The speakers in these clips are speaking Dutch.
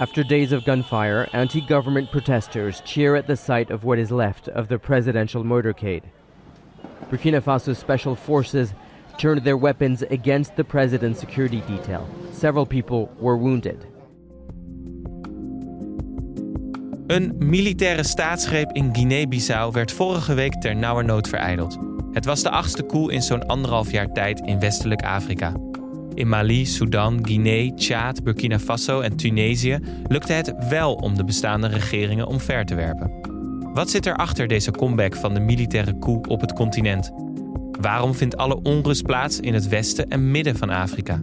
After days of gunfire, anti government protesters cheer at the sight of what is left of the presidential motorcade. Burkina Faso's special forces turned their weapons against the president's security detail. Several people were wounded. Een militaire staatsgreep in Guinea-Bissau werd vorige week ter nauwernood vereideld. Het was de achtste coup in zo'n anderhalf jaar tijd in westelijk Afrika. In Mali, Sudan, Guinea, Tjaad, Burkina Faso en Tunesië lukte het wel om de bestaande regeringen omver te werpen. Wat zit er achter deze comeback van de militaire coup op het continent? Waarom vindt alle onrust plaats in het westen en midden van Afrika?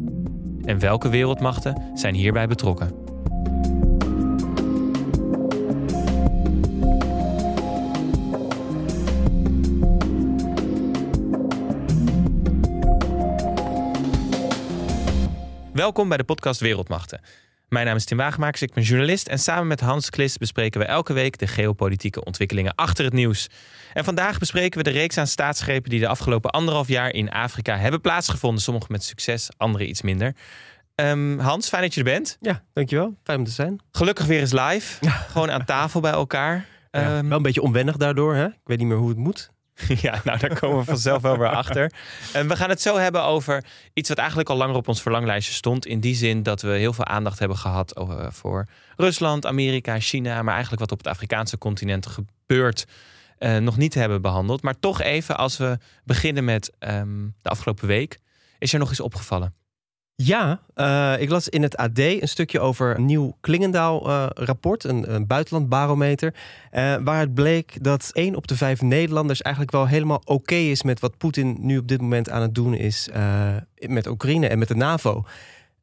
En welke wereldmachten zijn hierbij betrokken? Welkom bij de podcast Wereldmachten. Mijn naam is Tim Wagemakers, ik ben journalist en samen met Hans Klis bespreken we elke week de geopolitieke ontwikkelingen achter het nieuws. En vandaag bespreken we de reeks aan staatsgrepen die de afgelopen anderhalf jaar in Afrika hebben plaatsgevonden. Sommige met succes, andere iets minder. Ehm, Hans, fijn dat je er bent. Ja, dankjewel. Fijn om te zijn. Gelukkig weer eens live. Gewoon aan tafel bij elkaar. Ja, Ehm, wel een beetje onwennig daardoor. Hè? Ik weet niet meer hoe het moet. Ja, nou daar komen we vanzelf wel weer achter. En we gaan het zo hebben over iets wat eigenlijk al langer op ons verlanglijstje stond. In die zin dat we heel veel aandacht hebben gehad over, voor Rusland, Amerika, China. Maar eigenlijk wat op het Afrikaanse continent gebeurt, eh, nog niet hebben behandeld. Maar toch even als we beginnen met ehm, de afgelopen week. Is er nog iets opgevallen? Ja, eh, ik las in het AD een stukje over een nieuw Klingendaal-rapport, een, een buitenlandbarometer. eh, waaruit bleek dat één op de vijf Nederlanders eigenlijk wel helemaal oké is met wat Poetin nu op dit moment aan het doen is eh, met Oekraïne en met de NAVO.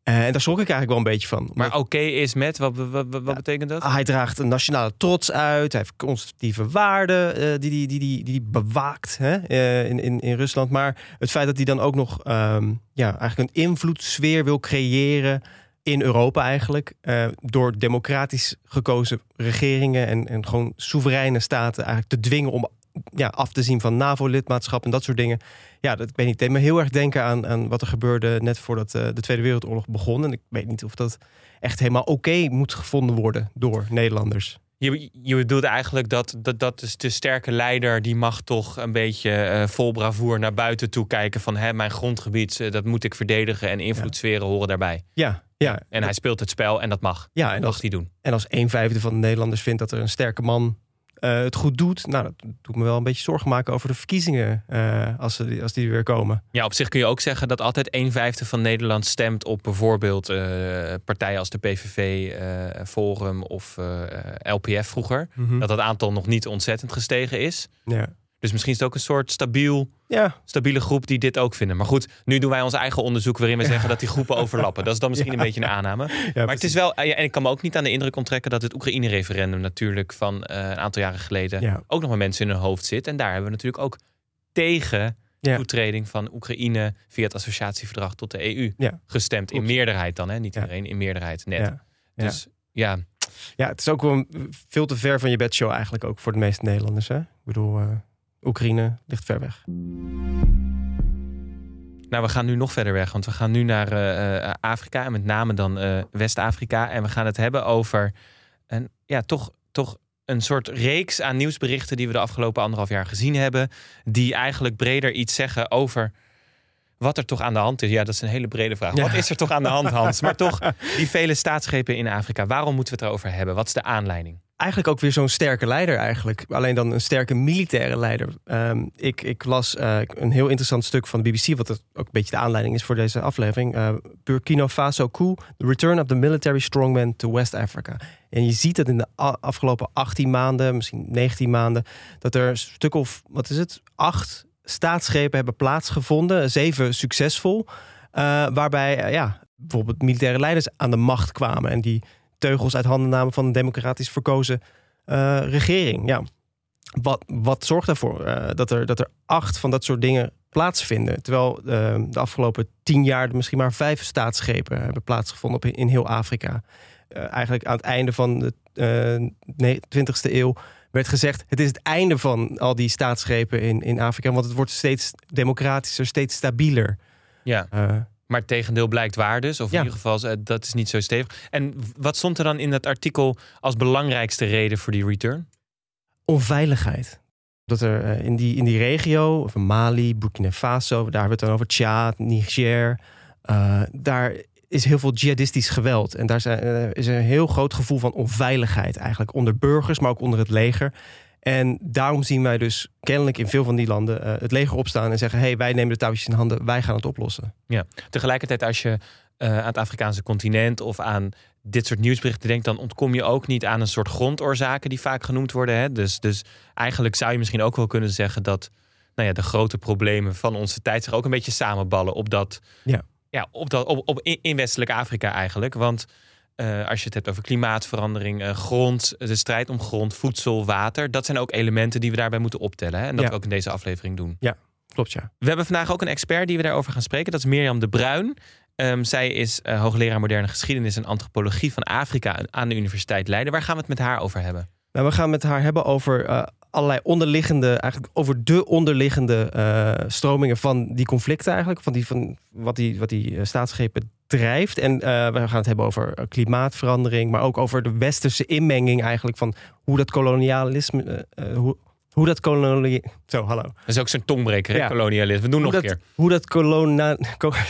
Eh, en daar schrok ik eigenlijk wel een beetje van. Maar oké is met, wat, wat, betekent dat? Hij draagt een nationale trots uit. Hij heeft conservatieve waarden eh, die, die, die, die, die bewaakt hè, eh, in, in, in Rusland. Maar het feit dat hij dan ook nog ehm, ja, eigenlijk een invloedssfeer wil creëren in Europa eigenlijk. eh, door democratisch gekozen regeringen en, en gewoon soevereine staten eigenlijk te dwingen om ja, af te zien van NAVO-lidmaatschap en dat soort dingen. Ja, dat ik weet niet. Deed me heel erg denken aan, aan wat er gebeurde net voordat eh, de Tweede Wereldoorlog begon. En ik weet niet of dat echt helemaal oké moet gevonden worden door Nederlanders. Je, je bedoelt eigenlijk dat, dat, dat is de sterke leider... die mag toch een beetje eh, vol bravoer naar buiten toe kijken... van hè, mijn grondgebied, eh, dat moet ik verdedigen... en invloedssferen horen daarbij. Ja, ja. En hij speelt het spel en dat mag. ja En dat als, mag hij doen. en als een vijfde van de Nederlanders vindt dat er een sterke man het goed doet... nou, dat doet me wel een beetje zorgen maken over de verkiezingen eh, als, ze, als die weer komen. Ja, op zich kun je ook zeggen dat altijd een vijfde van Nederland stemt... op bijvoorbeeld eh, partijen als de PVV, eh, Forum of eh, LPF vroeger. Dat dat aantal nog niet ontzettend gestegen is. Ja. Dus misschien is het ook een soort stabiel Ja, stabiele groep die dit ook vinden. Maar goed, nu doen wij ons eigen onderzoek waarin we zeggen dat die groepen overlappen. Dat is dan misschien een beetje een aanname. maar het is wel, ja, en ik kan me ook niet aan de indruk onttrekken dat het Oekraïne-referendum natuurlijk van eh, een aantal jaren geleden ook nog met mensen in hun hoofd zit. En daar hebben we natuurlijk ook tegen Ja. toetreding van Oekraïne via het associatieverdrag tot de EU Ja. gestemd. In meerderheid dan, hè? niet iedereen, in meerderheid net. Dus ja, Ja, het is ook wel veel te ver van je bedshow eigenlijk ook voor de meeste Nederlanders. Hè? Ik bedoel, eh, Oekraïne ligt ver weg. Nou, we gaan nu nog verder weg, want we gaan nu naar eh, eh, Afrika en met name dan eh, West-Afrika. En we gaan het hebben over een, ja, toch, toch een soort reeks aan nieuwsberichten die we de afgelopen anderhalf jaar gezien hebben. Die eigenlijk breder iets zeggen over wat er toch aan de hand is. Ja, dat is een hele brede vraag. Ja. Wat is er toch aan de hand, Hans? Maar toch, die vele staatsgrepen in Afrika. Waarom moeten we het erover hebben? Wat is de aanleiding? Eigenlijk ook weer zo'n sterke leider eigenlijk. Alleen dan een sterke militaire leider. Ehm, ik, ik las eh, een heel interessant stuk van de BBC... wat het ook een beetje de aanleiding is voor deze aflevering. Eh, Burkina Faso coup, the return of the military strongman to West Africa. En je ziet dat in de afgelopen 18 maanden, misschien 19 maanden... dat er een stuk of, wat is het, acht staatsgrepen hebben plaatsgevonden. Zeven succesvol. eh, waarbij ja, bijvoorbeeld militaire leiders aan de macht kwamen... en die teugels uit handen namen van een democratisch verkozen eh, regering. Ja. Wat, wat zorgt ervoor eh, dat, er, dat er acht van dat soort dingen plaatsvinden? Terwijl eh, de afgelopen tien jaar misschien maar vijf staatsgrepen hebben plaatsgevonden op, in heel Afrika. Eigenlijk aan het einde van de eh, 20e eeuw werd gezegd... het is het einde van al die staatsgrepen in, in Afrika... want het wordt steeds democratischer, steeds stabieler. Ja, Maar het tegendeel blijkt waar dus. Of Ja. in ieder geval, eh, dat is niet zo stevig. En wat stond er dan in dat artikel als belangrijkste reden voor die return? onveiligheid. Dat er eh, in, die, in die regio, van Mali, Burkina Faso, daar hebben we het dan over Tjaad, Niger, eh, daar is heel veel jihadistisch geweld. En daar zijn, is een heel groot gevoel van onveiligheid eigenlijk onder burgers, maar ook onder het leger. En daarom zien wij dus kennelijk in veel van die landen eh, het leger opstaan en zeggen: hé, hey, wij nemen de touwtjes in handen, wij gaan het oplossen. Tegelijkertijd, als je eh, aan het Afrikaanse continent of aan dit soort nieuwsberichten denkt, dan ontkom je ook niet aan een soort grondoorzaken die vaak genoemd worden. Hè? Dus, dus eigenlijk zou je misschien ook wel kunnen zeggen dat nou ja, de grote problemen van onze tijd zich ook een beetje samenballen op dat, Ja. Ja, op dat op, op, in in westelijk Afrika eigenlijk. Want eh, als je het hebt over klimaatverandering, eh, grond, de strijd om grond, voedsel, water, dat zijn ook elementen die we daarbij moeten optellen. Hè? En dat Ja. we ook in deze aflevering doen. Klopt, ja. We hebben vandaag ook een expert die we daarover gaan spreken. Dat is Mirjam de Bruin. Ehm, zij is eh, hoogleraar moderne geschiedenis en antropologie van Afrika aan de Universiteit Leiden. Waar gaan we het met haar over hebben? Nou, we gaan met haar hebben over allerlei onderliggende, eigenlijk over de onderliggende eh, stromingen van die conflicten eigenlijk, van die, van wat die, wat die eh, staatsgrepen drijft. En eh, we gaan het hebben over klimaatverandering, maar ook over de westerse inmenging eigenlijk van hoe dat kolonialisme, hoe, hoe dat kolonie, zo hallo, Dat is ook zo'n tongbreker, Ja. kolonialisme. We doen nog hoe een dat, keer. hoe dat kolona, ko-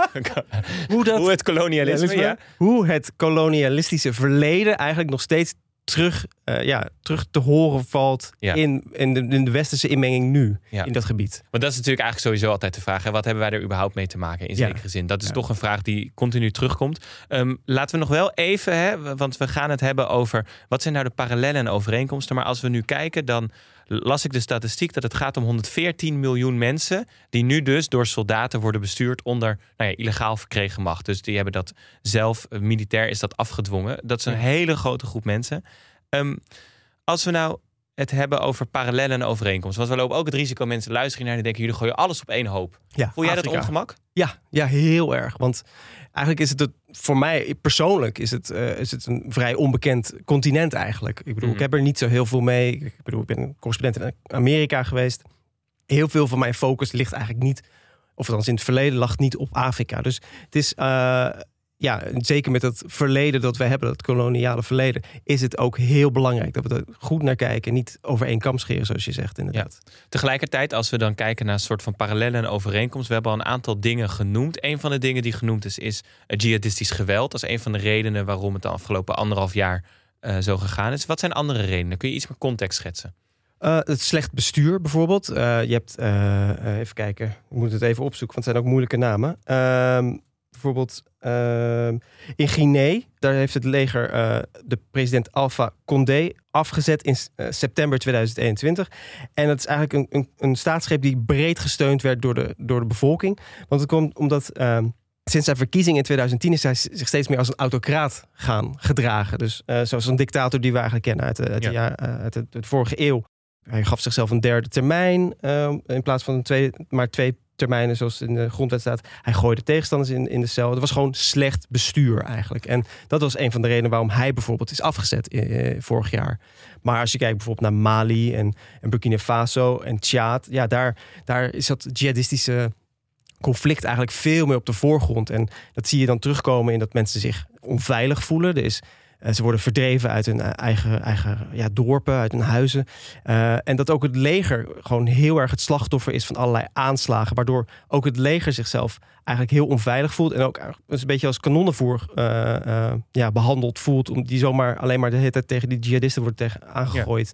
hoe dat Hoe het kolonialisme, ja. hoe het kolonialistische verleden eigenlijk nog steeds terug, eh, ja, terug te horen valt Ja. in, in, de, in de westerse inmenging nu Ja. in dat gebied. Maar dat is natuurlijk eigenlijk sowieso altijd de vraag. Hè? Wat hebben wij er überhaupt mee te maken in Ja. zekere zin? Dat is toch een vraag die continu terugkomt. Ehm, laten we nog wel even, hè, want we gaan het hebben over wat zijn nou de parallellen en overeenkomsten. Maar als we nu kijken, dan las ik de statistiek dat het gaat om 114 miljoen mensen die nu dus door soldaten worden bestuurd onder nou ja, illegaal verkregen macht. Dus die hebben dat zelf, eh, militair is dat afgedwongen. Dat is een Ja. hele grote groep mensen. Ehm, als we nou het hebben over parallellen en overeenkomsten. Want we lopen ook het risico, mensen luisteren naar en denken, jullie gooien alles op één hoop. Ja, Voel jij dat ongemak? Ja, ja, heel erg. Want eigenlijk is het, het voor mij persoonlijk is het, eh, is het een vrij onbekend continent eigenlijk. Ik bedoel, Mhm. ik heb er niet zo heel veel mee. Ik bedoel, ik ben correspondent in Amerika geweest. Heel veel van mijn focus ligt eigenlijk niet, of althans in het verleden lag niet op Afrika. Dus het is, eh, ja, zeker met het verleden dat we hebben, dat koloniale verleden, is het ook heel belangrijk dat we er goed naar kijken. Niet over één kam scheren, zoals je zegt, inderdaad. Tegelijkertijd, als we dan kijken naar een soort van parallellen en overeenkomsten, we hebben al een aantal dingen genoemd. Een van de dingen die genoemd is, is het jihadistisch geweld. Dat is een van de redenen waarom het de afgelopen anderhalf jaar eh, zo gegaan is. Wat zijn andere redenen? Kun je iets meer context schetsen? Eh, het slecht bestuur bijvoorbeeld. Eh, je hebt, even kijken, ik moet het even opzoeken, want het zijn ook moeilijke namen. Ehm, bijvoorbeeld ehm, in Guinea, daar heeft het leger eh, de president Alpha Condé afgezet in eh, september 2021. En dat is eigenlijk een, een, een staatsgreep die breed gesteund werd door de, door de bevolking. Want het komt omdat ehm, sinds zijn verkiezing in 2010 is hij zich steeds meer als een autocraat gaan gedragen. Dus eh, zoals een dictator die we eigenlijk kennen uit, de, uit, de Ja. uit de, de vorige eeuw. Hij gaf zichzelf een derde termijn eh, in plaats van een tweede, maar twee termijnen zoals in de grondwet staat. Hij gooide tegenstanders in, in de cel. Het was gewoon slecht bestuur eigenlijk. En dat was een van de redenen waarom hij bijvoorbeeld is afgezet eh, vorig jaar. Maar als je kijkt bijvoorbeeld naar Mali en, en Burkina Faso en Tjaad, ja, daar, daar is dat jihadistische conflict eigenlijk veel meer op de voorgrond. En dat zie je dan terugkomen in dat mensen zich onveilig voelen. Er is, eh, ze worden verdreven uit hun eigen, eigen ja, dorpen, uit hun huizen. Eh, en dat ook het leger gewoon heel erg het slachtoffer is van allerlei aanslagen. Waardoor ook het leger zichzelf eigenlijk heel onveilig voelt. En ook een beetje als kanonnenvoer eh, eh, ja, behandeld voelt. Om die zomaar alleen maar de hele tijd tegen die jihadisten wordt tegen aangegooid.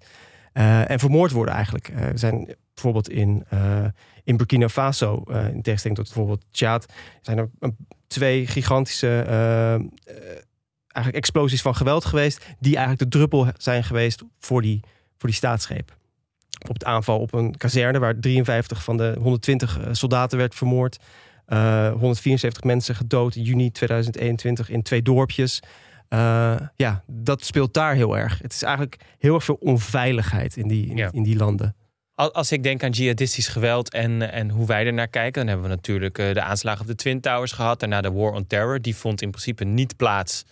Eh, en vermoord worden eigenlijk. Eh, we zijn bijvoorbeeld in, eh, in Burkina Faso, eh, in tegenstelling tot bijvoorbeeld Tjaad, zijn er een- twee gigantische eh, eh, eigenlijk explosies van geweld geweest, die eigenlijk de druppel zijn geweest voor die, voor die staatsgreep. Op het aanval op een kazerne waar 53 van de 120 soldaten werd vermoord. Eh, 174 mensen gedood in juni 2021 in twee dorpjes. Eh, ja, dat speelt daar heel erg. Het is eigenlijk heel erg veel onveiligheid in die, in, Ja. in die landen. Al- Als ik denk aan jihadistisch geweld en, en hoe wij er naar kijken, dan hebben we natuurlijk eh, de aanslagen op de Twin Towers gehad. Daarna de War on Terror. Die vond in principe niet plaats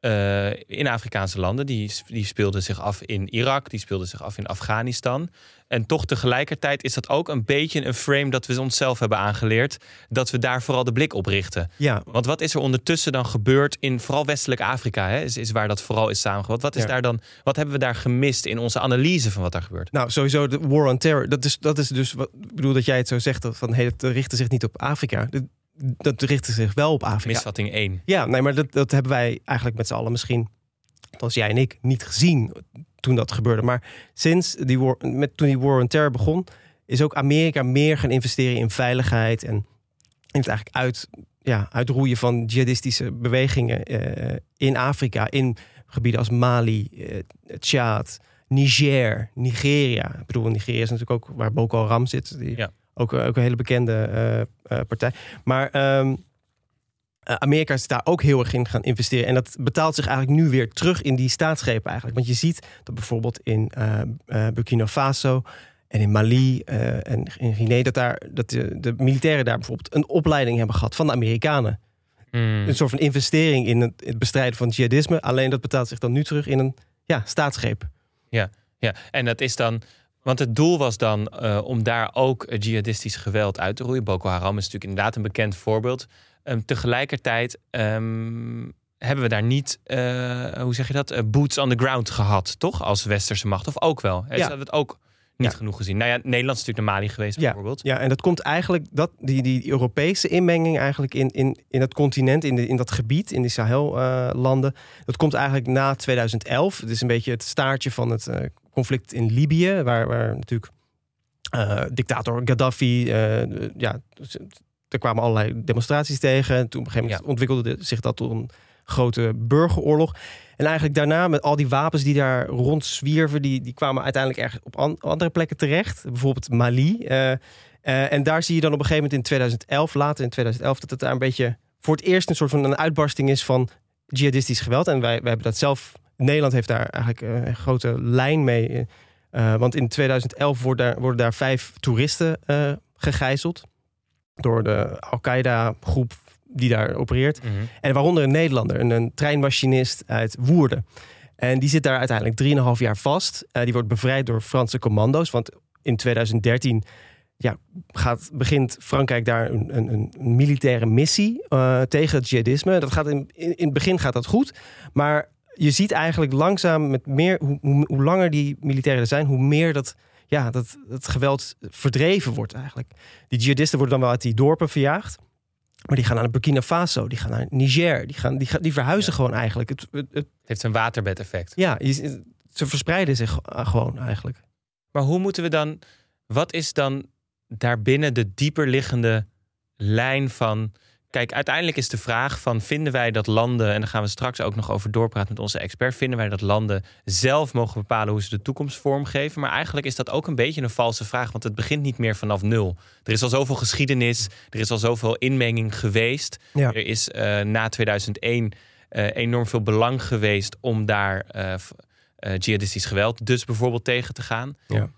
uh, in Afrikaanse landen. Die, die speelden zich af in Irak, die speelden zich af in Afghanistan. En toch tegelijkertijd is dat ook een beetje een frame dat we onszelf hebben aangeleerd. Dat we daar vooral de blik op richten. Ja. Want wat is er ondertussen dan gebeurd in vooral westelijk Afrika? Hè, is, is waar dat vooral is samengevat. Wat, is daar dan, wat hebben we daar gemist in onze analyse van wat daar gebeurt? Nou, sowieso de war on terror. Dat is, dat is dus wat ik bedoel dat jij het zo zegt. Van hey, het richtte zich niet op Afrika dat richtte zich wel op Afrika. Misvatting 1. Ja, nee, maar dat, dat hebben wij eigenlijk met z'n allen misschien, als jij en ik, niet gezien toen dat gebeurde. Maar sinds die war, met, toen die war on terror begon, is ook Amerika meer gaan investeren in veiligheid en in het eigenlijk uit, ja, uitroeien van jihadistische bewegingen uh, in Afrika, in gebieden als Mali, uh, Tjaad, Niger, Nigeria. Ik bedoel, Nigeria is natuurlijk ook waar Boko Haram zit. Die, ja. Ook, ook een hele bekende uh, partij. Maar um, Amerika is daar ook heel erg in gaan investeren. En dat betaalt zich eigenlijk nu weer terug in die staatsgrepen eigenlijk. Want je ziet dat bijvoorbeeld in Burkina Faso en in Mali en in Guinea... dat, daar, dat de, de, militairen daar bijvoorbeeld een opleiding hebben gehad van de Amerikanen. Hmm. Een soort van investering in het, het, bestrijden van jihadisme. Alleen dat betaalt zich dan nu terug in een ja, staatsgreep. Ja, ja, en dat is dan want het doel was dan uh, om daar ook jihadistisch geweld uit te roeien. Boko Haram is natuurlijk inderdaad een bekend voorbeeld. Um, tegelijkertijd um, hebben we daar niet, uh, hoe zeg je dat, uh, boots on the ground gehad, toch? Als westerse macht. Of ook wel. Ja. Hebben we het ook niet genoeg gezien. Nou ja, Nederland is natuurlijk naar Mali geweest bijvoorbeeld. Ja, en dat komt eigenlijk, dat, die, die Europese inmenging eigenlijk in, in, in het continent, in, de, in dat gebied, in die Sahel-landen. dat komt eigenlijk na 2011. Het is een beetje het staartje van het conflict in Libië, waar, waar natuurlijk uh, dictator Gaddafi, uh, ja, er kwamen allerlei demonstraties tegen. En toen op een gegeven moment ontwikkelde zich dat tot een grote burgeroorlog. En eigenlijk daarna met al die wapens die daar rondzwierven, die, die kwamen uiteindelijk ergens op andere plekken terecht. Bijvoorbeeld Mali. Uh, en daar zie je dan op een gegeven moment in 2011, later in 2011, dat het daar een beetje voor het eerst een soort van een uitbarsting is van jihadistisch geweld. En wij, wij hebben dat zelf Nederland heeft daar eigenlijk eh, een grote lijn mee. Uh, want in 2011 worden daar, worden daar vijf toeristen uh, gegijzeld. Door de Al-Qaeda-groep die daar opereert. Mhm. En waaronder een Nederlander, een, een, treinmachinist uit Woerden. En die zit daar uiteindelijk 3,5 jaar vast. Uh, die wordt bevrijd door Franse commando's. Want in 2013 ja, gaat, begint Frankrijk daar een, een, een militaire missie uh, tegen het jihadisme. Dat gaat in, in, in, het begin gaat dat goed. Maar je ziet eigenlijk langzaam met meer, hoe, hoe, hoe, langer die militairen er zijn, hoe meer dat, ja, dat, dat geweld verdreven wordt eigenlijk. Die jihadisten worden dan wel uit die dorpen verjaagd. Maar die gaan naar Burkina Faso, die gaan naar Niger, die, gaan, die, die verhuizen gewoon eigenlijk. Het, het, het, heeft een waterbedeffect. Ja, ze verspreiden zich gewoon eigenlijk. Maar hoe moeten we dan, wat is dan daarbinnen de dieper liggende lijn van Kijk, uiteindelijk is de vraag van vinden wij dat landen, en daar gaan we straks ook nog over doorpraten met onze expert, vinden wij dat landen zelf mogen bepalen hoe ze de toekomst vormgeven? Maar eigenlijk is dat ook een beetje een valse vraag, want het begint niet meer vanaf nul. Er is al zoveel geschiedenis, er is al zoveel inmenging geweest. Er is uh, na 2001 uh, eh, enorm veel belang geweest om daar uh, jihadistisch geweld dus bijvoorbeeld tegen te gaan. Ja.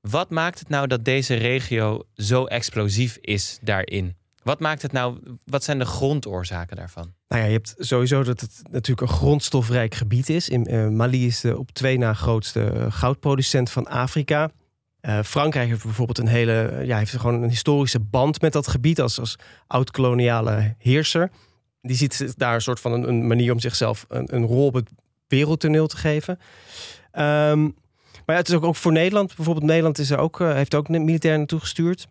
Wat maakt het nou dat deze regio zo explosief is daarin? Wat maakt het nou, wat zijn de grondoorzaken daarvan? Nou ja, je hebt sowieso dat het natuurlijk een grondstofrijk gebied is. In, uh, Mali is de op twee na grootste eh, goudproducent van Afrika. Uh, Frankrijk heeft bijvoorbeeld een hele, ja, heeft gewoon een historische band met dat gebied als, als oud-koloniale heerser. Die ziet daar een soort van een, een manier om zichzelf een, rol op het wereldtoneel te geven. Um, maar het is ook, ook voor Nederland. Bijvoorbeeld Nederland is er ook, uh, heeft ook militair naartoe gestuurd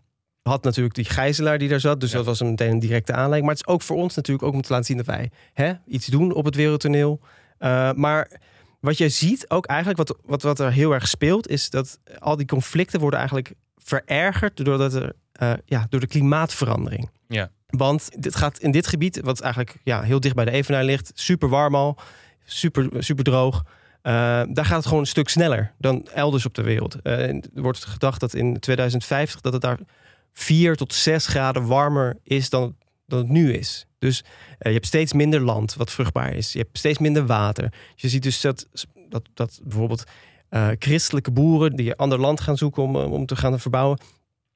had natuurlijk die gijzelaar die daar zat. Dus dat was een meteen een directe aanleiding. Maar het is ook voor ons natuurlijk ook om te laten zien dat wij hè, iets doen op het wereldtoneel. Uh, maar wat je ziet ook eigenlijk, wat, wat, wat er heel erg speelt, is dat al die conflicten worden eigenlijk verergerd doordat er, uh, ja, door de klimaatverandering. Ja. Want dit gaat in dit gebied, wat eigenlijk ja, heel dicht bij de Evenaar ligt, super warm al, super, super droog. Uh, daar gaat het gewoon een stuk sneller dan elders op de wereld. er wordt gedacht dat in 2050 dat het daar 4 tot 6 graden warmer is dan, dan het nu is. Dus uh, je hebt steeds minder land wat vruchtbaar is. Je hebt steeds minder water. Je ziet dus dat, dat, dat bijvoorbeeld uh, christelijke boeren die ander land gaan zoeken om, om te gaan verbouwen,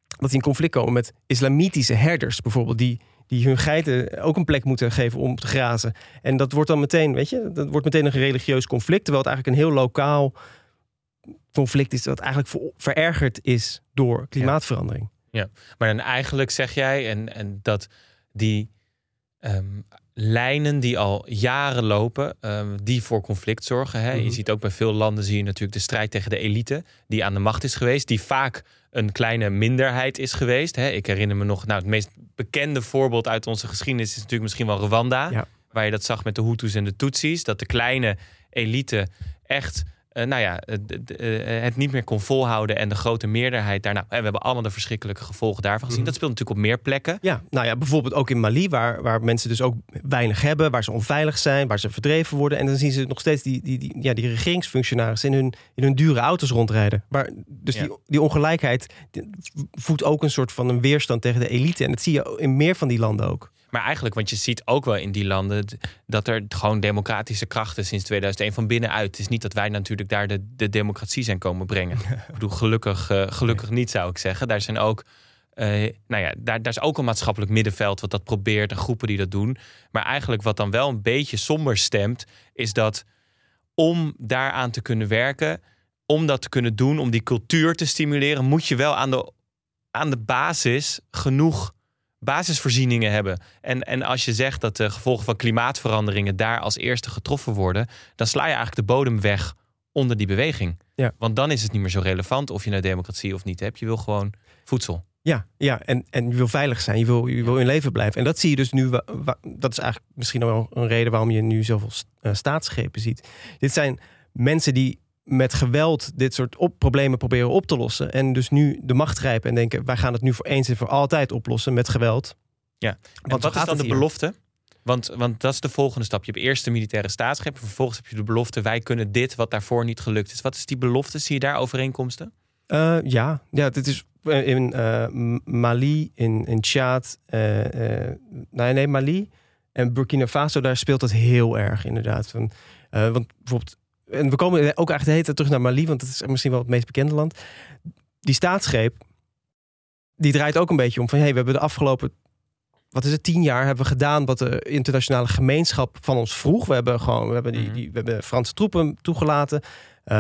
dat die in conflict komen met islamitische herders bijvoorbeeld, die, die hun geiten ook een plek moeten geven om te grazen. En dat wordt dan meteen, weet je, dat wordt meteen een religieus conflict. Terwijl het eigenlijk een heel lokaal conflict is dat eigenlijk verergerd is door klimaatverandering. Ja, maar dan eigenlijk zeg jij en, en dat die ehm, lijnen die al jaren lopen, um, die voor conflict zorgen. Hè? Je mhm. ziet ook bij veel landen zie je natuurlijk de strijd tegen de elite die aan de macht is geweest, die vaak een kleine minderheid is geweest. Hè? Ik herinner me nog, nou, het meest bekende voorbeeld uit onze geschiedenis is natuurlijk misschien wel Rwanda, waar je dat zag met de Hutus en de Tutsis, dat de kleine elite echt uh, nou ja, uh, het niet meer kon volhouden en de grote meerderheid daarna. En we hebben allemaal de verschrikkelijke gevolgen daarvan gezien. Mhm. Dat speelt natuurlijk op meer plekken. Ja, nou ja, bijvoorbeeld ook in Mali, waar, waar mensen dus ook weinig hebben, waar ze onveilig zijn, waar ze verdreven worden. En dan zien ze nog steeds die, die, die, ja, die regeringsfunctionarissen in hun, in hun dure auto's rondrijden. Maar, dus die, die ongelijkheid voedt ook een soort van een weerstand tegen de elite. En dat zie je in meer van die landen ook. Maar eigenlijk, want je ziet ook wel in die landen dat er gewoon democratische krachten sinds 2001 van binnenuit. Het is niet dat wij natuurlijk daar de, de democratie zijn komen brengen. ik bedoel, gelukkig, uh, gelukkig niet zou ik zeggen. Daar zijn ook. Uh, nou ja, daar, daar is ook een maatschappelijk middenveld wat dat probeert en groepen die dat doen. Maar eigenlijk wat dan wel een beetje somber stemt, is dat om daaraan te kunnen werken, om dat te kunnen doen, om die cultuur te stimuleren, moet je wel aan de, aan de basis genoeg basisvoorzieningen hebben. En, en als je zegt dat de gevolgen van klimaatveranderingen daar als eerste getroffen worden, dan sla je eigenlijk de bodem weg onder die beweging. Ja. Want dan is het niet meer zo relevant of je naar democratie of niet hebt. Je wil gewoon voedsel. Ja, ja en, en je wil veilig zijn, je wil, je wil in leven blijven. En dat zie je dus nu, dat is eigenlijk misschien wel een reden waarom je nu zoveel uh, staatsgrepen ziet. Dit zijn mensen die met geweld dit soort op problemen proberen op te lossen. En dus nu de macht grijpen en denken: wij gaan het nu voor eens en voor altijd oplossen met geweld. Ja, Want wat is dan de belofte? Want, want dat is de volgende stap. Je hebt eerst de militaire staatsgreep. Vervolgens heb je de belofte: wij kunnen dit wat daarvoor niet gelukt is. Wat is die belofte? Zie je daar overeenkomsten? Uh, ja, ja, dit is eh, in uh, Mali, in, in Tjaad. nee, nee, Mali en Burkina Faso, daar speelt het heel erg inderdaad. Van, want bijvoorbeeld en we komen ook eigenlijk de hele tijd terug naar Mali, want dat is misschien wel het meest bekende land. Die staatsgreep, die draait ook een beetje om van, hey, we hebben de afgelopen, wat is het, tien jaar hebben we gedaan wat de internationale gemeenschap van ons vroeg. We hebben gewoon, we hebben, die, mhm. die we hebben Franse troepen toegelaten. Uh,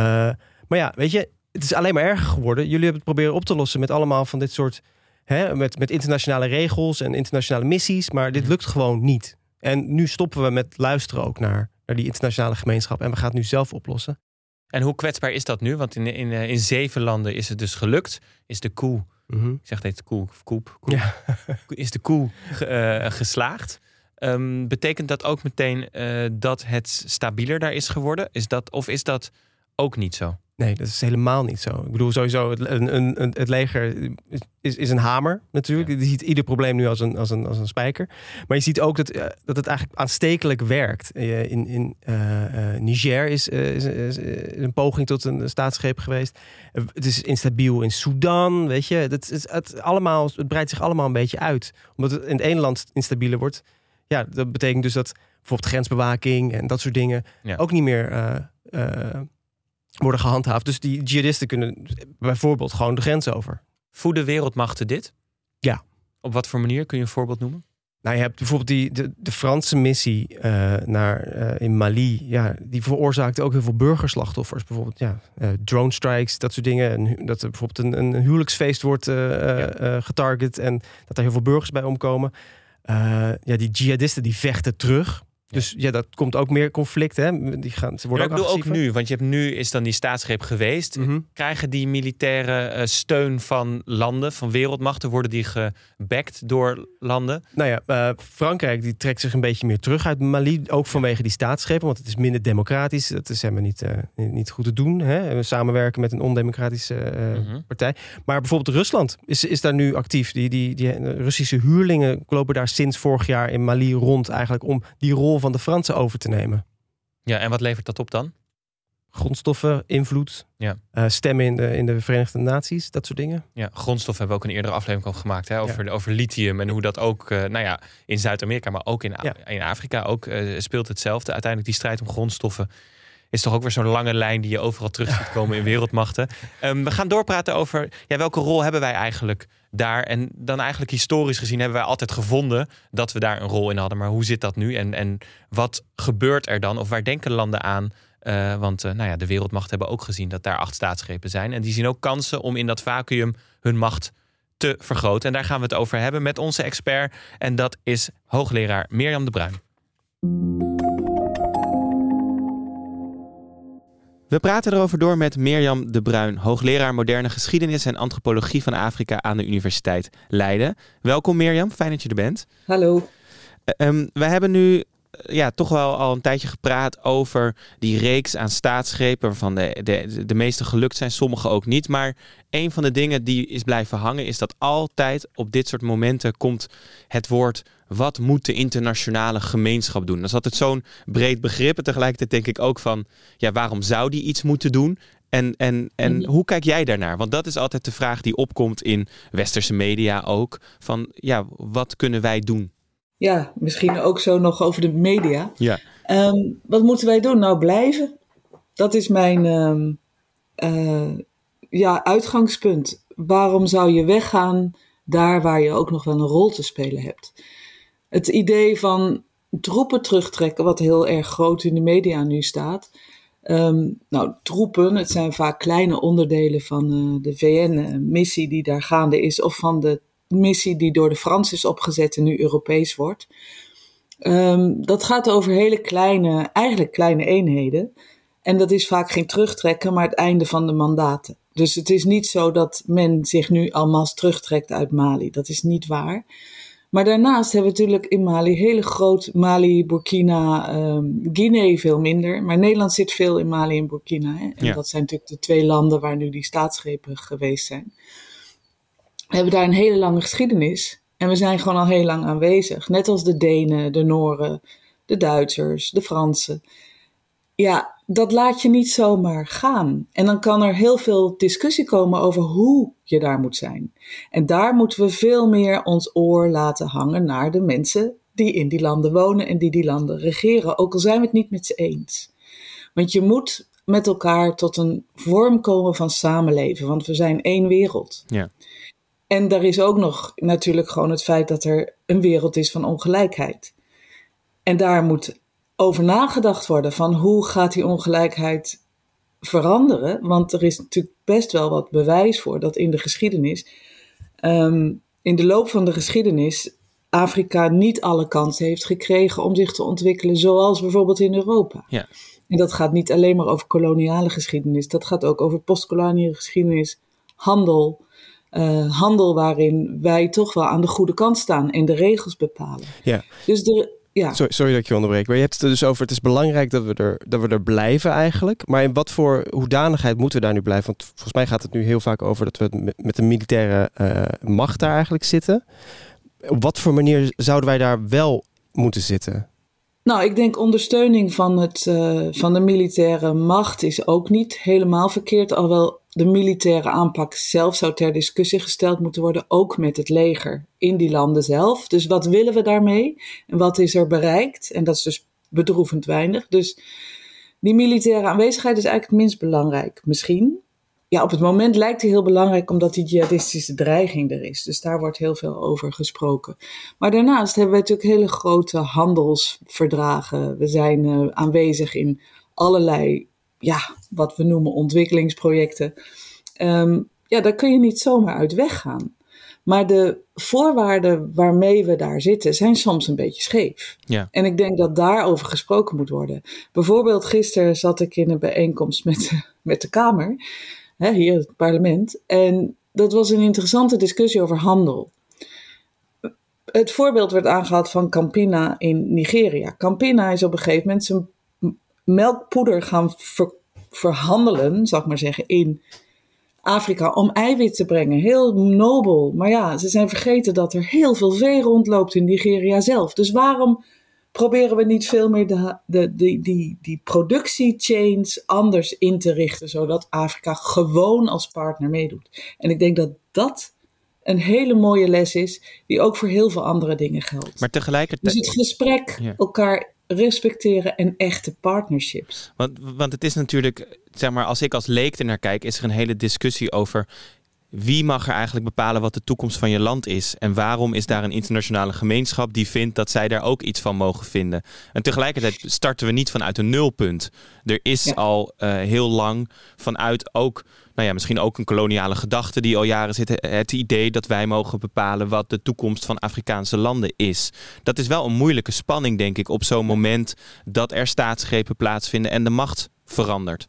maar ja, weet je, het is alleen maar erger geworden. Jullie hebben het proberen op te lossen met allemaal van dit soort, hè, met, met internationale regels en internationale missies. Maar dit mhm. lukt gewoon niet. En nu stoppen we met luisteren ook naar die internationale gemeenschap. En we gaan het nu zelf oplossen. En hoe kwetsbaar is dat nu? Want in, in, in zeven landen is het dus gelukt. Is de koe, mm ik zeg dit koe, koep, koep ja. is de koe uh, geslaagd. Um, betekent dat ook meteen uh, dat het stabieler daar is geworden? Is dat, of is dat ook niet zo? Nee, dat is helemaal niet zo. Ik bedoel, sowieso, het, een, een, het leger is, is een hamer natuurlijk. Je ziet ieder probleem nu als een, als een, als een spijker. Maar je ziet ook dat, eh, dat het eigenlijk aanstekelijk werkt. Eh, in, in uh, Niger is, is, is, een poging tot een staatsgreep geweest. Het is instabiel in Sudan, weet je. Het, het, het, allemaal, het breidt zich allemaal een beetje uit. Omdat het in het ene land instabieler wordt. Ja, dat betekent dus dat bijvoorbeeld grensbewaking en dat soort dingen ook niet meer worden gehandhaafd. Dus die jihadisten kunnen bijvoorbeeld gewoon de grens over. Voeden wereldmachten dit? Ja. Op wat voor manier kun je een voorbeeld noemen? Nou, je hebt bijvoorbeeld die, de, de Franse missie uh, naar, uh, in Mali. Ja, die veroorzaakte ook heel veel burgerslachtoffers. Bijvoorbeeld ja, uh, drone strikes, dat soort dingen. En dat er bijvoorbeeld een, een huwelijksfeest wordt ja. getarget. En dat er heel veel burgers bij omkomen. ja, die jihadisten die vechten terug. Dus ja, dat komt ook meer conflict. Hè? Die gaan, ze worden ook, ook, ook nu, want je hebt nu is dan die staatsgreep geweest. Mhm. Krijgen die militaire uh, steun van landen, van wereldmachten, worden die gebackt door landen? Nou ja, uh, Frankrijk die trekt zich een beetje meer terug uit Mali, ook vanwege die staatsgreep, want het is minder democratisch. Dat is helemaal niet, uh, niet goed te doen. Hè? We samenwerken met een ondemocratische mhm. partij. Maar bijvoorbeeld Rusland is, is daar nu actief. Die, die, die Russische huurlingen lopen daar sinds vorig jaar in Mali rond, eigenlijk om die rol van de Fransen over te nemen. Ja, en wat levert dat op dan? Grondstoffen, invloed, ja. Uh, stemmen in de, in de Verenigde Naties, dat soort dingen. Ja, grondstoffen hebben we ook een eerdere aflevering al gemaakt hè, over, over lithium en hoe dat ook, uh, nou ja, in Zuid-Amerika, maar ook in, in Afrika ook uh, speelt hetzelfde. Uiteindelijk die strijd om grondstoffen is toch ook weer zo'n lange lijn die je overal terug ziet komen in wereldmachten. Um, we gaan doorpraten over ja, welke rol hebben wij eigenlijk daar. En dan eigenlijk historisch gezien hebben wij altijd gevonden dat we daar een rol in hadden. Maar hoe zit dat nu? En, en wat gebeurt er dan? Of waar denken landen aan? Uh, want uh, nou ja, de wereldmacht hebben ook gezien dat daar acht staatsgrepen zijn. En die zien ook kansen om in dat vacuüm hun macht te vergroten. En daar gaan we het over hebben met onze expert. En dat is hoogleraar Mirjam de Bruin. We praten erover door met Mirjam de Bruin, hoogleraar moderne geschiedenis en antropologie van Afrika aan de Universiteit Leiden. Welkom Mirjam, fijn dat je er bent. Hallo. Um, we hebben nu ja, toch wel al een tijdje gepraat over die reeks aan staatsgrepen, waarvan de, de, de meeste gelukt zijn, sommige ook niet. Maar een van de dingen die is blijven hangen, is dat altijd op dit soort momenten komt het woord wat moet de internationale gemeenschap doen? Dat is altijd zo'n breed begrip. En tegelijkertijd denk ik ook van, ja, waarom zou die iets moeten doen? En, en, en hoe kijk jij daarnaar? Want dat is altijd de vraag die opkomt in westerse media ook. Van, ja, wat kunnen wij doen? Ja, misschien ook zo nog over de media. Ja. Ehm, wat moeten wij doen? Nou, blijven. Dat is mijn ehm, eh, ja, uitgangspunt. Waarom zou je weggaan daar waar je ook nog wel een rol te spelen hebt? Het idee van troepen terugtrekken, wat heel erg groot in de media nu staat. Ehm, nou, troepen, het zijn vaak kleine onderdelen van uh, de VN-missie die daar gaande is, of van de missie die door de Fransen is opgezet en nu Europees wordt. Um, dat gaat over hele kleine, eigenlijk kleine eenheden. En dat is vaak geen terugtrekken, maar het einde van de mandaten. Dus het is niet zo dat men zich nu almas terugtrekt uit Mali. Dat is niet waar. Maar daarnaast hebben we natuurlijk in Mali hele groot Mali, Burkina, um, Guinea veel minder. Maar Nederland zit veel in Mali en Burkina. Hè? En dat zijn natuurlijk de twee landen waar nu die staatsgrepen geweest zijn. Hebben daar een hele lange geschiedenis. En we zijn gewoon al heel lang aanwezig. Net als de Denen, de Noren, de Duitsers, de Fransen. Ja, dat laat je niet zomaar gaan. En dan kan er heel veel discussie komen over hoe je daar moet zijn. En daar moeten we veel meer ons oor laten hangen naar de mensen die in die landen wonen en die die landen regeren. Ook al zijn we het niet met ze eens. Want je moet met elkaar tot een vorm komen van samenleven, want we zijn één wereld. Ja. En daar is ook nog natuurlijk gewoon het feit dat er een wereld is van ongelijkheid. En daar moet over nagedacht worden van hoe gaat die ongelijkheid veranderen. Want er is natuurlijk best wel wat bewijs voor dat in de geschiedenis, um, in de loop van de geschiedenis, Afrika niet alle kansen heeft gekregen om zich te ontwikkelen zoals bijvoorbeeld in Europa. Ja. En dat gaat niet alleen maar over koloniale geschiedenis, dat gaat ook over postkoloniale geschiedenis, handel, uh, handel waarin wij toch wel aan de goede kant staan en de regels bepalen. Ja. Dus de, ja. Sorry, sorry, dat ik je onderbreek. Maar je hebt het er dus over: het is belangrijk dat we, er, dat we er blijven eigenlijk. Maar in wat voor hoedanigheid moeten we daar nu blijven? Want volgens mij gaat het nu heel vaak over dat we met de militaire uh, macht daar eigenlijk zitten. Op wat voor manier zouden wij daar wel moeten zitten? Nou, ik denk ondersteuning van, het, uh, van de militaire macht is ook niet helemaal verkeerd. Alhoewel de militaire aanpak zelf zou ter discussie gesteld moeten worden, ook met het leger in die landen zelf. Dus wat willen we daarmee en wat is er bereikt? En dat is dus bedroevend weinig. Dus die militaire aanwezigheid is eigenlijk het minst belangrijk, misschien. Ja, op het moment lijkt die heel belangrijk omdat die jihadistische dreiging er is. Dus daar wordt heel veel over gesproken. Maar daarnaast hebben we natuurlijk hele grote handelsverdragen. We zijn uh, aanwezig in allerlei ja, wat we noemen ontwikkelingsprojecten. Um, ja, daar kun je niet zomaar uit weggaan. Maar de voorwaarden waarmee we daar zitten zijn soms een beetje scheef. Ja. En ik denk dat daarover gesproken moet worden. Bijvoorbeeld gisteren zat ik in een bijeenkomst met, met de Kamer, hè, hier het parlement. En dat was een interessante discussie over handel. Het voorbeeld werd aangehaald van Campina in Nigeria. Campina is op een gegeven moment zijn melkpoeder gaan verhandelen, zal ik maar zeggen, in Afrika om eiwit te brengen. Heel nobel. Maar ja, ze zijn vergeten dat er heel veel vee rondloopt in Nigeria zelf. Dus waarom proberen we niet veel meer de, de, die, die, die productiechains anders in te richten, zodat Afrika gewoon als partner meedoet? En ik denk dat dat een hele mooie les is, die ook voor heel veel andere dingen geldt. Maar tegelijkertijd. Dus het gesprek elkaar respecteren en echte partnerships. Want, want het is natuurlijk, zeg maar, als ik als leek er naar kijk, is er een hele discussie over wie mag er eigenlijk bepalen wat de toekomst van je land is? En waarom is daar een internationale gemeenschap die vindt dat zij daar ook iets van mogen vinden? En tegelijkertijd starten we niet vanuit een nulpunt. Er is al uh, heel lang vanuit ook, nou ja, misschien ook een koloniale gedachte die al jaren zit. Het idee dat wij mogen bepalen wat de toekomst van Afrikaanse landen is. Dat is wel een moeilijke spanning, denk ik, op zo'n moment dat er staatsgrepen plaatsvinden en de macht verandert.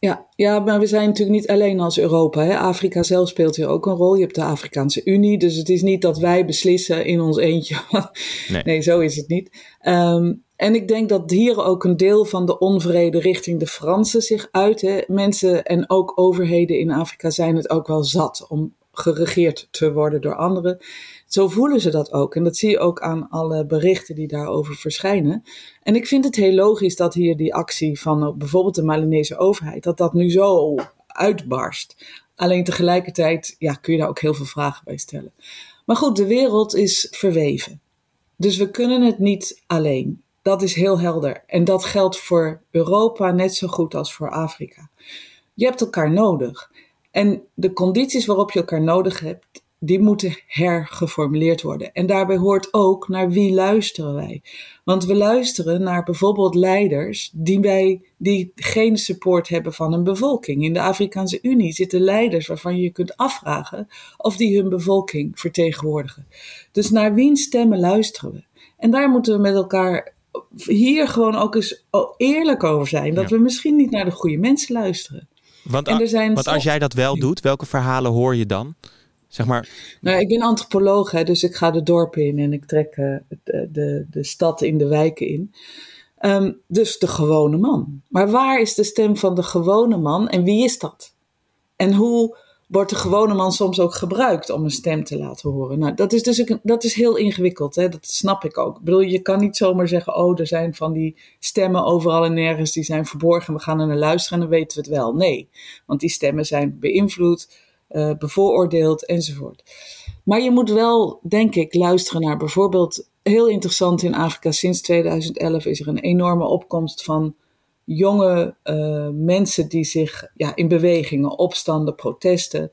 Ja, ja, maar we zijn natuurlijk niet alleen als Europa. Hè. Afrika zelf speelt hier ook een rol. Je hebt de Afrikaanse Unie, dus het is niet dat wij beslissen in ons eentje. nee. nee, zo is het niet. Ehm, en ik denk dat hier ook een deel van de onvrede richting de Fransen zich uit. Hè. Mensen en ook overheden in Afrika zijn het ook wel zat om geregeerd te worden door anderen. Zo voelen ze dat ook. En dat zie je ook aan alle berichten die daarover verschijnen. En ik vind het heel logisch dat hier die actie van eh, bijvoorbeeld de Malinese overheid, dat dat nu zo uitbarst. Alleen tegelijkertijd ja, kun je daar ook heel veel vragen bij stellen. Maar goed, de wereld is verweven. Dus we kunnen het niet alleen. Dat is heel helder. En dat geldt voor Europa net zo goed als voor Afrika. Je hebt elkaar nodig. En de condities waarop je elkaar nodig hebt, die moeten hergeformuleerd worden. En daarbij hoort ook naar wie luisteren wij. Want we luisteren naar bijvoorbeeld leiders die, wij, die geen support hebben van een bevolking. In de Afrikaanse Unie zitten leiders waarvan je je kunt afvragen of die hun bevolking vertegenwoordigen. Dus naar wie stemmen luisteren we? En daar moeten we met elkaar hier gewoon ook eens eerlijk over zijn. Dat we misschien niet naar de goede mensen luisteren. Want, en er zijn want als jij dat wel doet, welke verhalen hoor je dan? Zeg maar... Nou, ik ben antropoloog, hè, dus ik ga de dorpen in en ik trek de, de, de stad in de wijken in. Um, dus de gewone man. Maar waar is de stem van de gewone man en wie is dat? En hoe wordt de gewone man soms ook gebruikt om een stem te laten horen? Nou, dat is dus een, dat is heel ingewikkeld, hè? dat snap ik ook. Ik bedoel, je kan niet zomaar zeggen: oh, er zijn van die stemmen overal en nergens, die zijn verborgen, we gaan er naar luisteren en dan weten we het wel. Nee, want die stemmen zijn beïnvloed uh, bevooroordeeld enzovoort. Maar je moet wel, denk ik, luisteren naar bijvoorbeeld, heel interessant in Afrika, sinds 2011 is er een enorme opkomst van jonge uh, mensen die zich ja, in bewegingen, opstanden, protesten.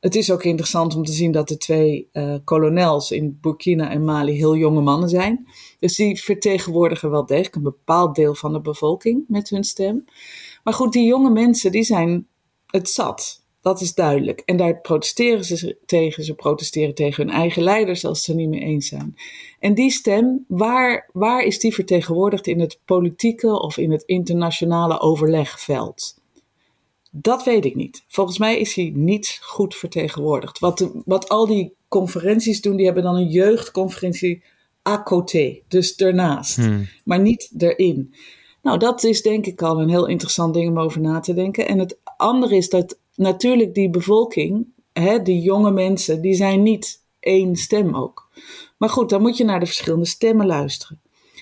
Het is ook interessant om te zien dat de twee uh, kolonels in Burkina en Mali heel jonge mannen zijn. Dus die vertegenwoordigen wel degelijk een bepaald deel van de bevolking met hun stem. Maar goed, die jonge mensen die zijn het zat. Dat is duidelijk. En daar protesteren ze tegen. Ze protesteren tegen hun eigen leiders als ze het niet mee eens zijn. En die stem, waar, waar is die vertegenwoordigd in het politieke of in het internationale overlegveld? Dat weet ik niet. Volgens mij is hij niet goed vertegenwoordigd. Wat, wat al die conferenties doen, die hebben dan een jeugdconferentie à côté, dus ernaast, hmm. maar niet erin. Nou, dat is denk ik al een heel interessant ding om over na te denken. En het andere is dat natuurlijk die bevolking, hè, die jonge mensen, die zijn niet één stem ook. Maar goed, dan moet je naar de verschillende stemmen luisteren.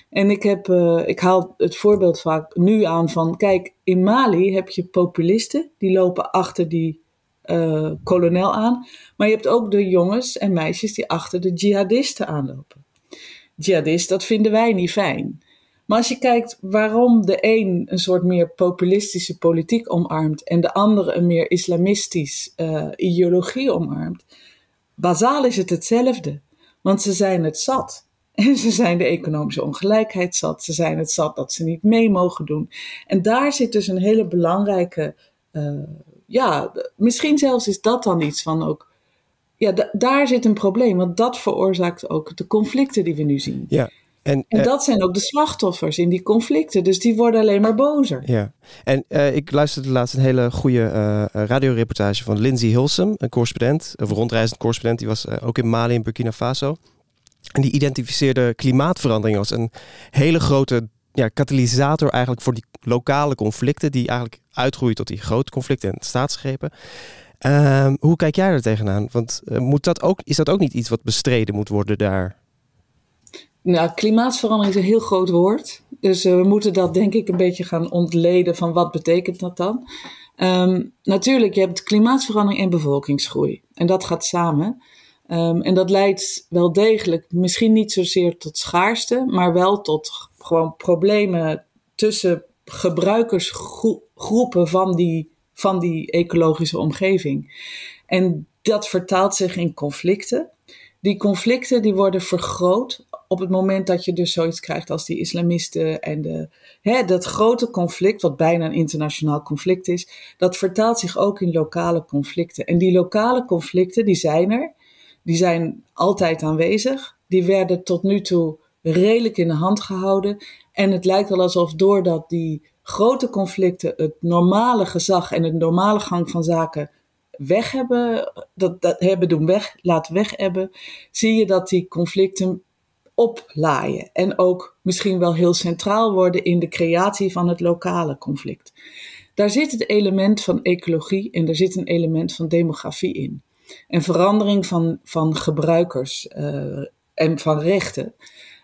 En ik, heb, uh, ik haal het voorbeeld vaak nu aan van, kijk, in Mali heb je populisten, die lopen achter die uh, kolonel aan. Maar je hebt ook de jongens en meisjes die achter de jihadisten aanlopen. Jihadisten, dat vinden wij niet fijn. Maar als je kijkt waarom de een een soort meer populistische politiek omarmt en de andere een meer islamistisch uh, ideologie omarmt, bazaal is het hetzelfde. Want ze zijn het zat. En ze zijn de economische ongelijkheid zat. Ze zijn het zat dat ze niet mee mogen doen. En daar zit dus een hele belangrijke, uh, ja, misschien zelfs is dat dan iets van ook. Ja, daar zit een probleem, want dat veroorzaakt ook de conflicten die we nu zien. Ja, en, en, eh, dat zijn ook de slachtoffers in die conflicten. Dus die worden alleen maar bozer. Ja, en uh, ik luisterde laatst een hele goede uh, radioreportage van Lindsay Hilsum, een correspondent, een rondreizend correspondent. Die was ook in Mali en Burkina Faso. En die identificeerde klimaatverandering als een hele grote ja, katalysator eigenlijk voor die lokale conflicten. Die eigenlijk uitgroeien tot die grote conflicten en staatsgrepen. Uh, hoe kijk jij er tegenaan? Want moet dat ook, is dat ook niet iets wat bestreden moet worden daar? Nou, klimaatverandering is een heel groot woord. Dus uh, we moeten dat denk ik een beetje gaan ontleden van wat betekent dat dan. Um, natuurlijk, je hebt klimaatverandering en bevolkingsgroei. En dat gaat samen. Um, en dat leidt wel degelijk, misschien niet zozeer tot schaarste, maar wel tot gewoon problemen tussen gebruikersgroepen van die, van die ecologische omgeving. En dat vertaalt zich in conflicten. Die conflicten die worden vergroot op het moment dat je dus zoiets krijgt als die islamisten en de, hè, dat grote conflict, wat bijna een internationaal conflict is, dat vertaalt zich ook in lokale conflicten. En die lokale conflicten, die zijn er, die zijn altijd aanwezig, die werden tot nu toe redelijk in de hand gehouden. En het lijkt wel alsof doordat die grote conflicten het normale gezag en de normale gang van zaken weg hebben, dat, dat hebben doen weg, laten weg hebben, zie je dat die conflicten oplaaien. En ook misschien wel heel centraal worden in de creatie van het lokale conflict. Daar zit het element van ecologie en er zit een element van demografie in. En verandering van, van gebruikers uh, en van rechten.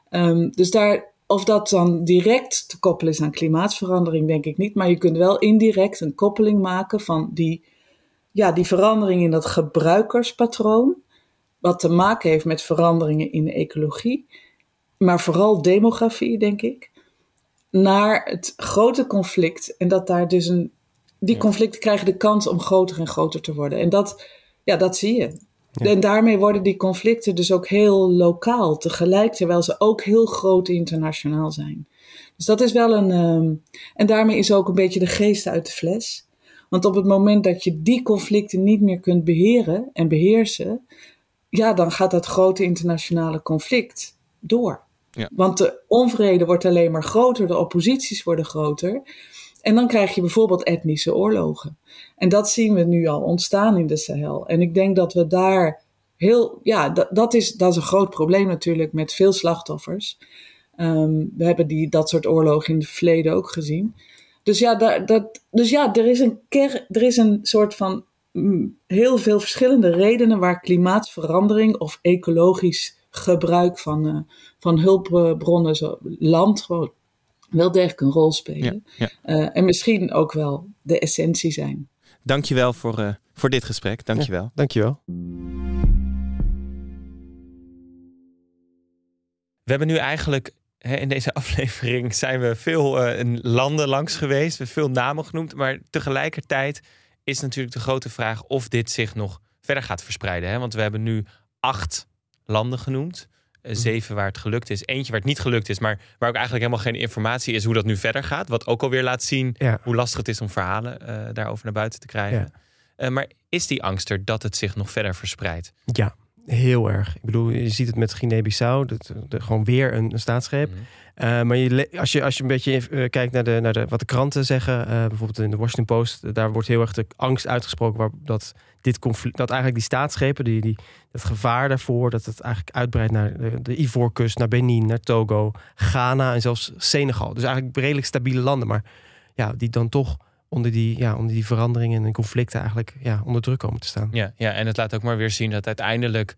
Um, dus daar, of dat dan direct te koppelen is aan klimaatverandering, denk ik niet. Maar je kunt wel indirect een koppeling maken van die, ja, die verandering in dat gebruikerspatroon. Wat te maken heeft met veranderingen in de ecologie. Maar vooral demografie, denk ik. Naar het grote conflict. En dat daar dus een. Die conflicten krijgen de kans om groter en groter te worden. En dat, ja, dat zie je. En daarmee worden die conflicten dus ook heel lokaal tegelijk, terwijl ze ook heel groot internationaal zijn. Dus dat is wel een. Um, en daarmee is ook een beetje de geest uit de fles. Want op het moment dat je die conflicten niet meer kunt beheren en beheersen, ja, dan gaat dat grote internationale conflict door. Ja. Want de onvrede wordt alleen maar groter, de opposities worden groter. En dan krijg je bijvoorbeeld etnische oorlogen. En dat zien we nu al ontstaan in de Sahel. En ik denk dat we daar heel, ja, dat, is, dat is een groot probleem natuurlijk met veel slachtoffers. Um, we hebben die, dat soort oorlogen in het verleden ook gezien. Dus ja, dat, dat, dus ja er, is een ker, er is een soort van mm, heel veel verschillende redenen waar klimaatverandering of ecologisch gebruik van, uh, van hulpbronnen, zo, land gewoon wel degelijk een rol spelen. Ja, uh, en misschien ook wel de essentie zijn. Dankjewel voor, uh, voor dit gesprek. Dankjewel. Ja, dankjewel. We hebben nu eigenlijk hè, in deze aflevering zijn we veel uh, landen langs geweest. We hebben veel namen genoemd. Maar tegelijkertijd is natuurlijk de grote vraag of dit zich nog verder gaat verspreiden. Hè? Want we hebben nu acht landen genoemd. Eh, mhm. zeven waar het gelukt is. Eentje waar het niet gelukt is, maar waar ook eigenlijk helemaal geen informatie is hoe dat nu verder gaat. Wat ook alweer laat zien hoe lastig het is om verhalen uh, daarover naar buiten te krijgen. Ja. Uh, maar is die angst er dat het zich nog verder verspreidt? Ja, heel erg. Ik bedoel, je ziet het met Guinea-Bissau, dat, gewoon weer een, een staatsgreep. Mm uh, maar je, als, je, als je een beetje kijkt naar, de, naar de, wat de kranten zeggen, uh, bijvoorbeeld in de Washington Post, daar wordt heel erg de angst uitgesproken waar, dat dit conflict, dat eigenlijk die staatsgrepen, die, die, het gevaar daarvoor, dat het eigenlijk uitbreidt naar de, de Ivoorkust, naar Benin, naar Togo, Ghana en zelfs Senegal. Dus eigenlijk redelijk stabiele landen, maar ja, die dan toch onder die, ja, onder die veranderingen en conflicten eigenlijk ja, onder druk komen te staan. Ja, ja, en het laat ook maar weer zien dat uiteindelijk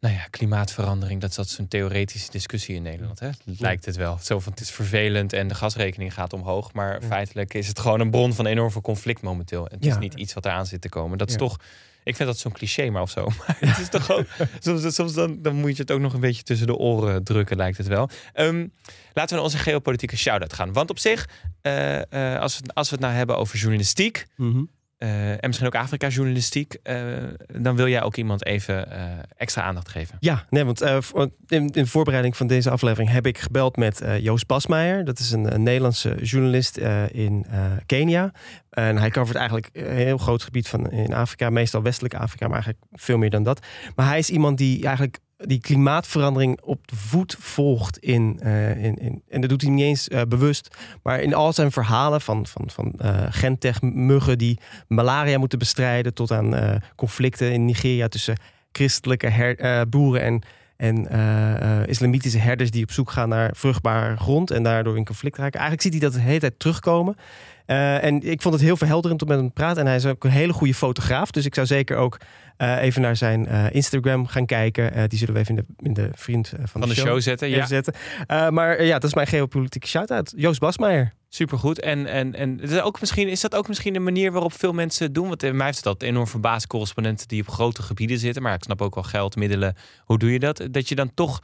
nou ja, klimaatverandering, dat dat zo'n theoretische discussie in Nederland. Hè? Lijkt het wel. Zo van het is vervelend en de gasrekening gaat omhoog. Maar feitelijk is het gewoon een bron van enorm veel conflict momenteel. En het is niet iets wat eraan zit te komen. Dat is toch. Ik vind dat zo'n cliché, maar of zo. Maar het is toch ook. soms, soms dan, dan moet je het ook nog een beetje tussen de oren drukken, lijkt het wel. Um, laten we naar onze geopolitieke shout-out gaan. Want op zich, uh, uh, als, we, als we het nou hebben over journalistiek. Mm uh, en misschien ook Afrika-journalistiek, uh, dan wil jij ook iemand even uh, extra aandacht geven. Ja, nee, want in, in, voorbereiding van deze aflevering heb ik gebeld met Joost Basmeijer. Dat is een, een Nederlandse journalist in Kenia. En hij covert eigenlijk een heel groot gebied van in Afrika, meestal westelijk Afrika, maar eigenlijk veel meer dan dat. Maar hij is iemand die eigenlijk die klimaatverandering op de voet volgt in, uh, in, in, en dat doet hij niet eens uh, bewust, maar in al zijn verhalen van, van, van uh, Gentech-muggen die malaria moeten bestrijden, tot aan conflicten in Nigeria tussen christelijke boeren en, en islamitische herders die op zoek gaan naar vruchtbare grond en daardoor in conflict raken. Eigenlijk ziet hij dat de hele tijd terugkomen. En ik vond het heel verhelderend om met hem te praten. En hij is ook een hele goede fotograaf. Dus ik zou zeker ook uh, even naar zijn uh, Instagram gaan kijken. die zullen we even in de, in de vriend van, van de, show, show zetten. Ja. zetten. maar ja, dat is mijn geopolitieke shout-out. Joost Basmeijer. Supergoed. En, en, en is, ook misschien, is dat ook misschien een manier waarop veel mensen doen? Want mij heeft altijd enorm verbaasd, correspondenten die op grote gebieden zitten. Maar ik snap ook wel geld, middelen. Hoe doe je dat? Dat je dan toch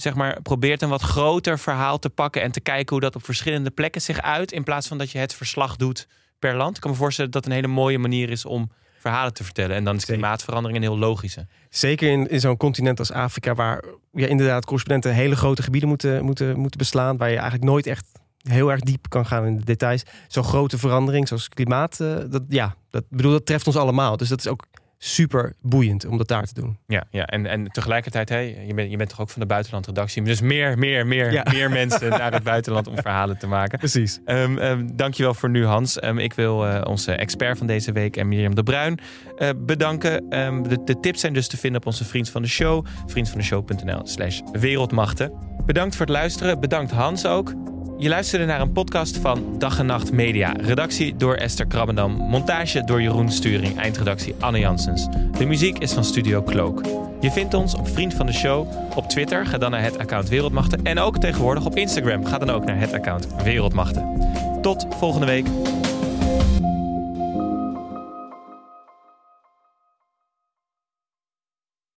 zeg maar, probeert een wat groter verhaal te pakken en te kijken hoe dat op verschillende plekken zich uit. In plaats van dat je het verslag doet per land. Ik kan me voorstellen dat het een hele mooie manier is om verhalen te vertellen. En dan is klimaatverandering een heel logische. Zeker in, in zo'n continent als Afrika, waar ja, inderdaad correspondenten hele grote gebieden moeten, moeten, moeten beslaan, waar je eigenlijk nooit echt heel erg diep kan gaan in de details. Zo'n grote verandering zoals klimaat, uh, dat, ja, dat, bedoel, dat treft ons allemaal. Dus dat is ook super boeiend om dat daar te doen. Ja, ja. En, en tegelijkertijd, hey, je, bent, je bent toch ook van de buitenlandredactie. Dus meer, meer, meer, meer mensen naar het buitenland om verhalen te maken. Precies. Um, um, dankjewel voor nu, Hans. Um, ik wil uh, onze expert van deze week, en Mirjam de Bruin, uh, bedanken. De, de, tips zijn dus te vinden op onze Vriend van de Show. Vriendvandeshow.nl slash wereldmachten. Bedankt voor het luisteren. Bedankt Hans ook. Je luisterde naar een podcast van Dag en Nacht Media. Redactie door Esther Krabbendam. Montage door Jeroen Sturing. Eindredactie Anne Janssens. De muziek is van Studio Cloak. Je vindt ons op Vriend van de Show. Op Twitter ga dan naar het account Wereldmachten. En ook tegenwoordig op Instagram. Ga dan ook naar het account Wereldmachten. Tot volgende week.